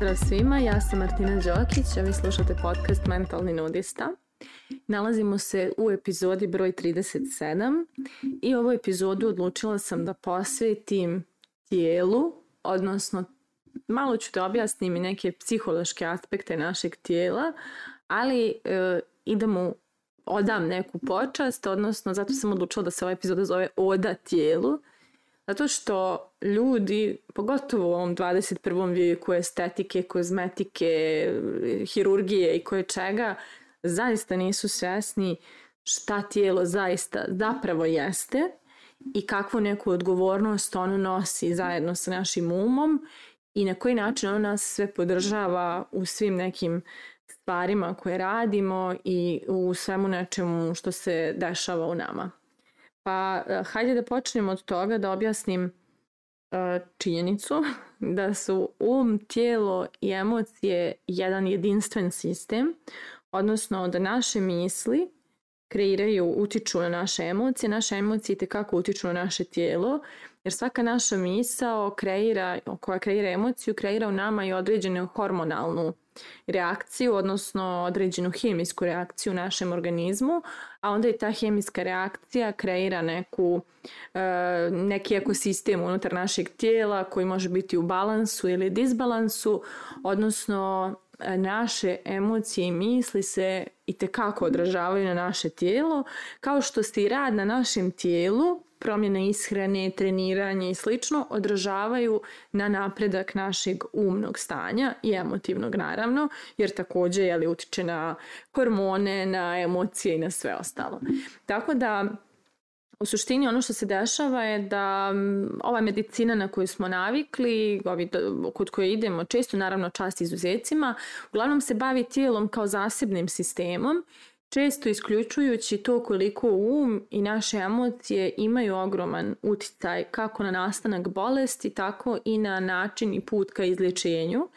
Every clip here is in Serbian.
Pozdrav svima, ja sam Martina Đokić, a vi slušate podcast Mentalni nudista. Nalazimo se u epizodi broj 37 i ovu epizodu odlučila sam da posvetim tijelu, odnosno malo ću da objasnim i neke psihološke aspekte našeg tijela, ali e, i odam neku počast, odnosno zato sam odlučila da se ova epizoda zove Oda tijelu, Zato što ljudi, pogotovo u ovom 21. vijeku estetike, kozmetike, hirurgije i koje čega, zaista nisu svesni šta tijelo zaista zapravo jeste i kakvu neku odgovornost ono nosi zajedno sa našim umom i na koji način ono nas sve podržava u svim nekim stvarima koje radimo i u svemu nečemu što se dešava u nama. Pa, e, hajde da počnem od toga da objasnim e, činjenicu da su um, tijelo i emocije jedan jedinstven sistem, odnosno da naše misli kreiraju, utiču na naše emocije, naše emocije tekako utiču na naše tijelo, jer svaka naša misao kreira, koja kreira emociju, kreira u nama i određenu hormonalnu reakciju, odnosno određenu hemijsku reakciju u našem organizmu, a onda i ta hemijska reakcija kreira neku, e, neki ekosistem unutar našeg tijela koji može biti u balansu ili disbalansu, odnosno e, naše emocije i misli se i tekako odražavaju na naše tijelo, kao što se i rad na našem tijelu promjene ishrane, treniranje i slično odražavaju na napredak našeg umnog stanja i emotivnog naravno, jer takođe je li utiče na hormone, na emocije i na sve ostalo. Tako da u suštini ono što se dešava je da ova medicina na koju smo navikli, kod koje idemo često, naravno čast izuzecima, uglavnom se bavi tijelom kao zasebnim sistemom često isključujući to koliko um i naše emocije imaju ogroman uticaj kako na nastanak bolesti, tako i na način i put ka izlječenju.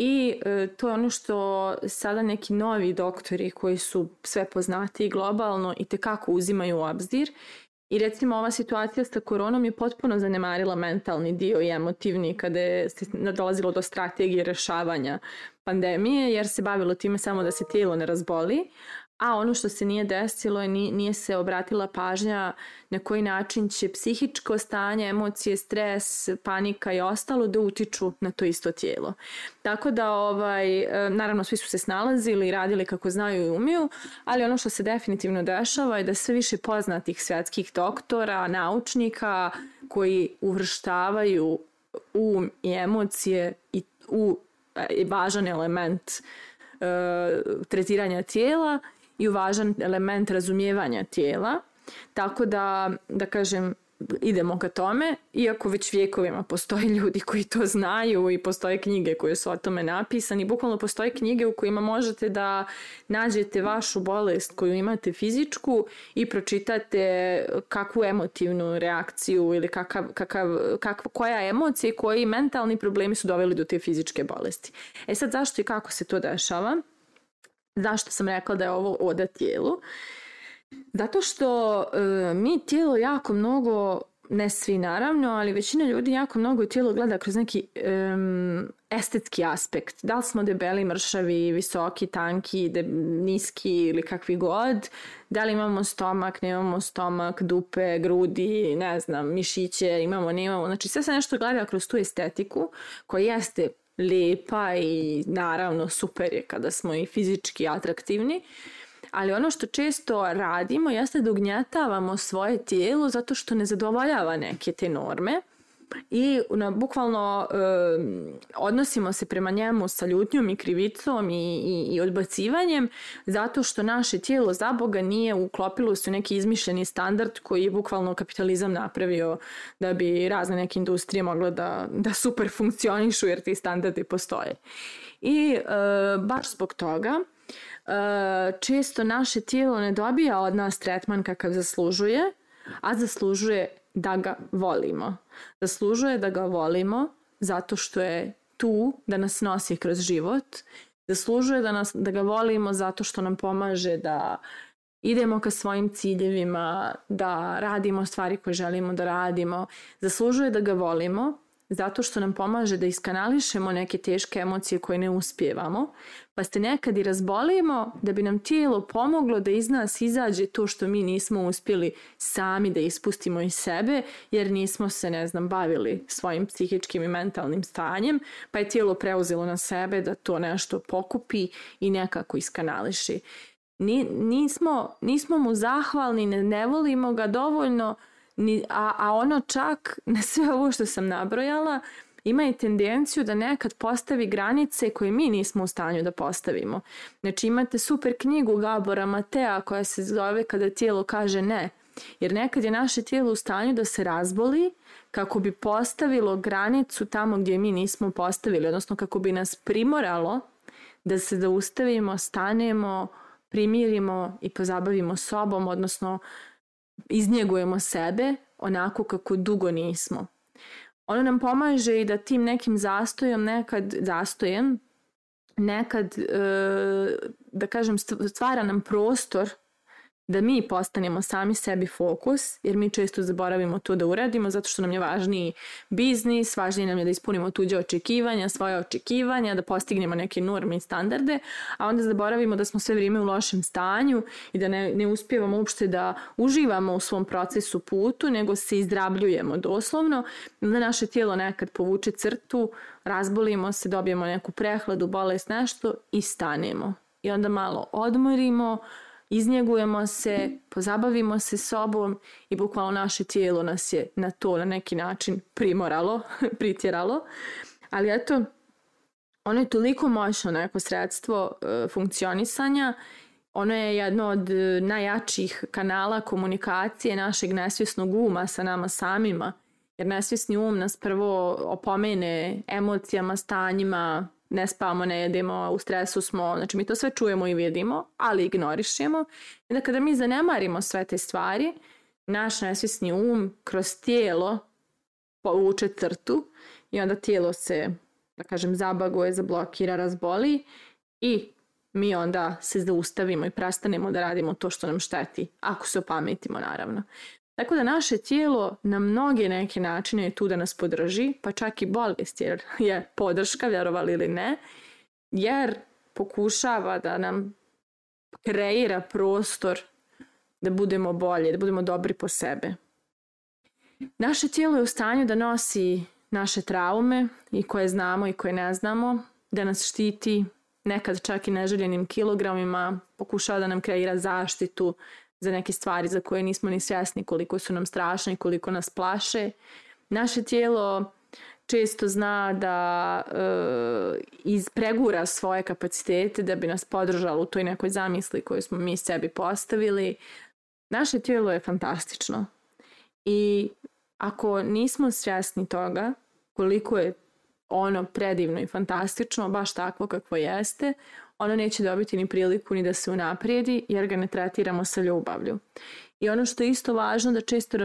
I e, to je ono što sada neki novi doktori koji su sve poznati globalno i tekako uzimaju u obzir. I recimo ova situacija sa koronom je potpuno zanemarila mentalni dio i emotivni kada je se nadolazilo do strategije rešavanja pandemije jer se bavilo time samo da se tijelo ne razboli, a ono što se nije desilo je nije se obratila pažnja na koji način će psihičko stanje, emocije, stres, panika i ostalo da utiču na to isto tijelo. Tako da, ovaj, e, naravno, svi su se snalazili i radili kako znaju i umiju, ali ono što se definitivno dešava je da sve više poznatih svjetskih doktora, naučnika koji uvrštavaju um i emocije i u e, i važan element e, tretiranja tijela i važan element razumijevanja tijela. Tako da, da kažem, idemo ka tome, iako već vijekovima postoje ljudi koji to znaju i postoje knjige koje su o tome napisane bukvalno postoje knjige u kojima možete da nađete vašu bolest koju imate fizičku i pročitate kakvu emotivnu reakciju ili kakav, kakav, kakva, koja emocija i koji mentalni problemi su doveli do te fizičke bolesti. E sad zašto i kako se to dešava? Zašto sam rekla da je ovo oda tijelu? Zato što e, mi tijelo jako mnogo, ne svi naravno, ali većina ljudi jako mnogo tijelo gleda kroz neki e, estetski aspekt. Da li smo debeli, mršavi, visoki, tanki, de, niski ili kakvi god. Da li imamo stomak, ne imamo stomak, dupe, grudi, ne znam, mišiće, imamo, ne imamo. Znači sve se nešto gleda kroz tu estetiku koja jeste lepa i naravno super je kada smo i fizički atraktivni. Ali ono što često radimo jeste da ugnjetavamo svoje tijelo zato što ne zadovoljava neke te norme i na, bukvalno e, odnosimo se prema njemu sa ljutnjom i krivicom i, i, i odbacivanjem zato što naše tijelo za Boga nije uklopilo se u neki izmišljeni standard koji je bukvalno kapitalizam napravio da bi razne neke industrije mogle da, da super funkcionišu jer ti standardi postoje. I e, baš zbog toga e, često naše tijelo ne dobija od nas tretman kakav zaslužuje, a zaslužuje da ga volimo. Zaslužuje da ga volimo zato što je tu da nas nosi kroz život. Zaslužuje da, nas, da ga volimo zato što nam pomaže da idemo ka svojim ciljevima, da radimo stvari koje želimo da radimo. Zaslužuje da ga volimo zato što nam pomaže da iskanališemo neke teške emocije koje ne uspijevamo, pa se nekad i razbolimo da bi nam tijelo pomoglo da iz nas izađe to što mi nismo uspjeli sami da ispustimo iz sebe, jer nismo se, ne znam, bavili svojim psihičkim i mentalnim stanjem, pa je tijelo preuzelo na sebe da to nešto pokupi i nekako iskanališi. Ni, nismo, nismo mu zahvalni, ne, ne volimo ga dovoljno, a, a ono čak na sve ovo što sam nabrojala ima i tendenciju da nekad postavi granice koje mi nismo u stanju da postavimo. Znači imate super knjigu Gabora Matea koja se zove Kada tijelo kaže ne. Jer nekad je naše tijelo u stanju da se razboli kako bi postavilo granicu tamo gdje mi nismo postavili, odnosno kako bi nas primoralo da se zaustavimo, stanemo, primirimo i pozabavimo sobom, odnosno iznjegujemo sebe onako kako dugo nismo. Ono nam pomaže i da tim nekim zastojom, nekad zastojem, nekad, e, da kažem, stvara nam prostor da mi postanemo sami sebi fokus, jer mi često zaboravimo to da uradimo zato što nam je važniji biznis, važnije nam je da ispunimo tuđe očekivanja, svoje očekivanja, da postignemo neke norme i standarde, a onda zaboravimo da smo sve vrijeme u lošem stanju i da ne, ne uspijevamo uopšte da uživamo u svom procesu putu, nego se izdrabljujemo doslovno, da naše tijelo nekad povuče crtu, razbolimo se, dobijemo neku prehladu, bolest, nešto i stanemo. I onda malo odmorimo, iznjegujemo se, pozabavimo se sobom i bukvalno naše tijelo nas je na to na neki način primoralo, pritjeralo. Ali eto, ono je toliko moćno neko sredstvo e, funkcionisanja ono je jedno od e, najjačih kanala komunikacije našeg nesvjesnog uma sa nama samima. Jer nesvjesni um nas prvo opomene emocijama, stanjima, ne spavamo, ne jedemo, u stresu smo, znači mi to sve čujemo i vidimo, ali ignorišemo. I da kada mi zanemarimo sve te stvari, naš nesvjesni um kroz tijelo povuče crtu i onda tijelo se, da kažem, zabaguje, zablokira, razboli i mi onda se zaustavimo i prestanemo da radimo to što nam šteti, ako se opametimo naravno. Tako da naše tijelo na mnoge neke načine je tu da nas podrži, pa čak i bolest jer je podrška, vjerovali ili ne, jer pokušava da nam kreira prostor da budemo bolje, da budemo dobri po sebe. Naše tijelo je u stanju da nosi naše traume i koje znamo i koje ne znamo, da nas štiti nekad čak i neželjenim kilogramima, pokušava da nam kreira zaštitu, za neke stvari za koje nismo ni svjesni koliko su nam strašne i koliko nas plaše. Naše tijelo često zna da e, izpregura svoje kapacitete da bi nas podržalo u toj nekoj zamisli koju smo mi sebi postavili. Naše tijelo je fantastično. I ako nismo svjesni toga koliko je ono predivno i fantastično, baš takvo kakvo jeste, ono neće dobiti ni priliku ni da se unaprijedi jer ga ne tretiramo sa ljubavlju. I ono što je isto važno da često,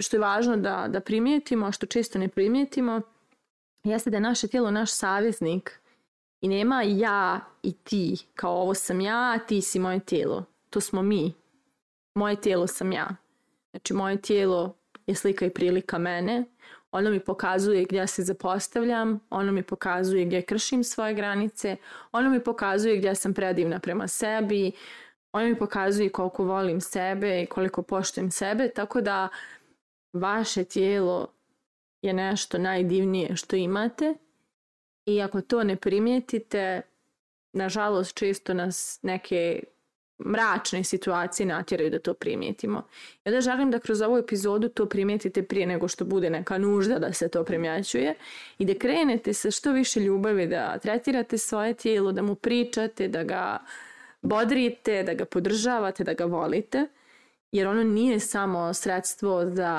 što je važno da, da primijetimo, a što često ne primijetimo, jeste da je naše tijelo naš saveznik i nema ja i ti, kao ovo sam ja, a ti si moje tijelo. To smo mi. Moje tijelo sam ja. Znači moje tijelo je slika i prilika mene. Ono mi pokazuje gdje se zapostavljam, ono mi pokazuje gdje kršim svoje granice, ono mi pokazuje gdje sam predivna prema sebi, ono mi pokazuje koliko volim sebe i koliko poštujem sebe, tako da vaše tijelo je nešto najdivnije što imate i ako to ne primijetite, nažalost često nas neke mračne situacije natjeraju da to primijetimo. Ja da želim da kroz ovu epizodu to primijetite prije nego što bude neka nužda da se to primjećuje i da krenete sa što više ljubavi, da tretirate svoje tijelo, da mu pričate, da ga bodrite, da ga podržavate, da ga volite. Jer ono nije samo sredstvo za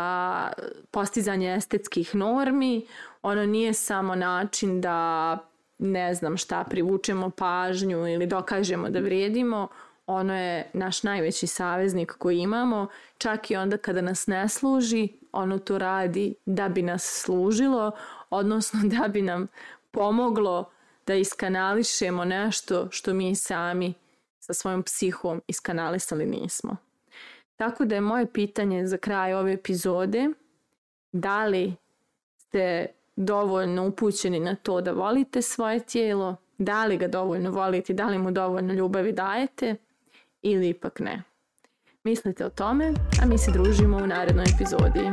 postizanje estetskih normi, ono nije samo način da ne znam šta, privučemo pažnju ili dokažemo da vrijedimo, ono je naš najveći saveznik koji imamo, čak i onda kada nas ne služi, ono to radi da bi nas služilo, odnosno da bi nam pomoglo da iskanališemo nešto što mi sami sa svojom psihom iskanalisali nismo. Tako da je moje pitanje za kraj ove epizode da li ste dovoljno upućeni na to da volite svoje tijelo, da li ga dovoljno volite, da li mu dovoljno ljubavi dajete – ili ipak ne. Mislite o tome, a mi se družimo u narednoj epizodi.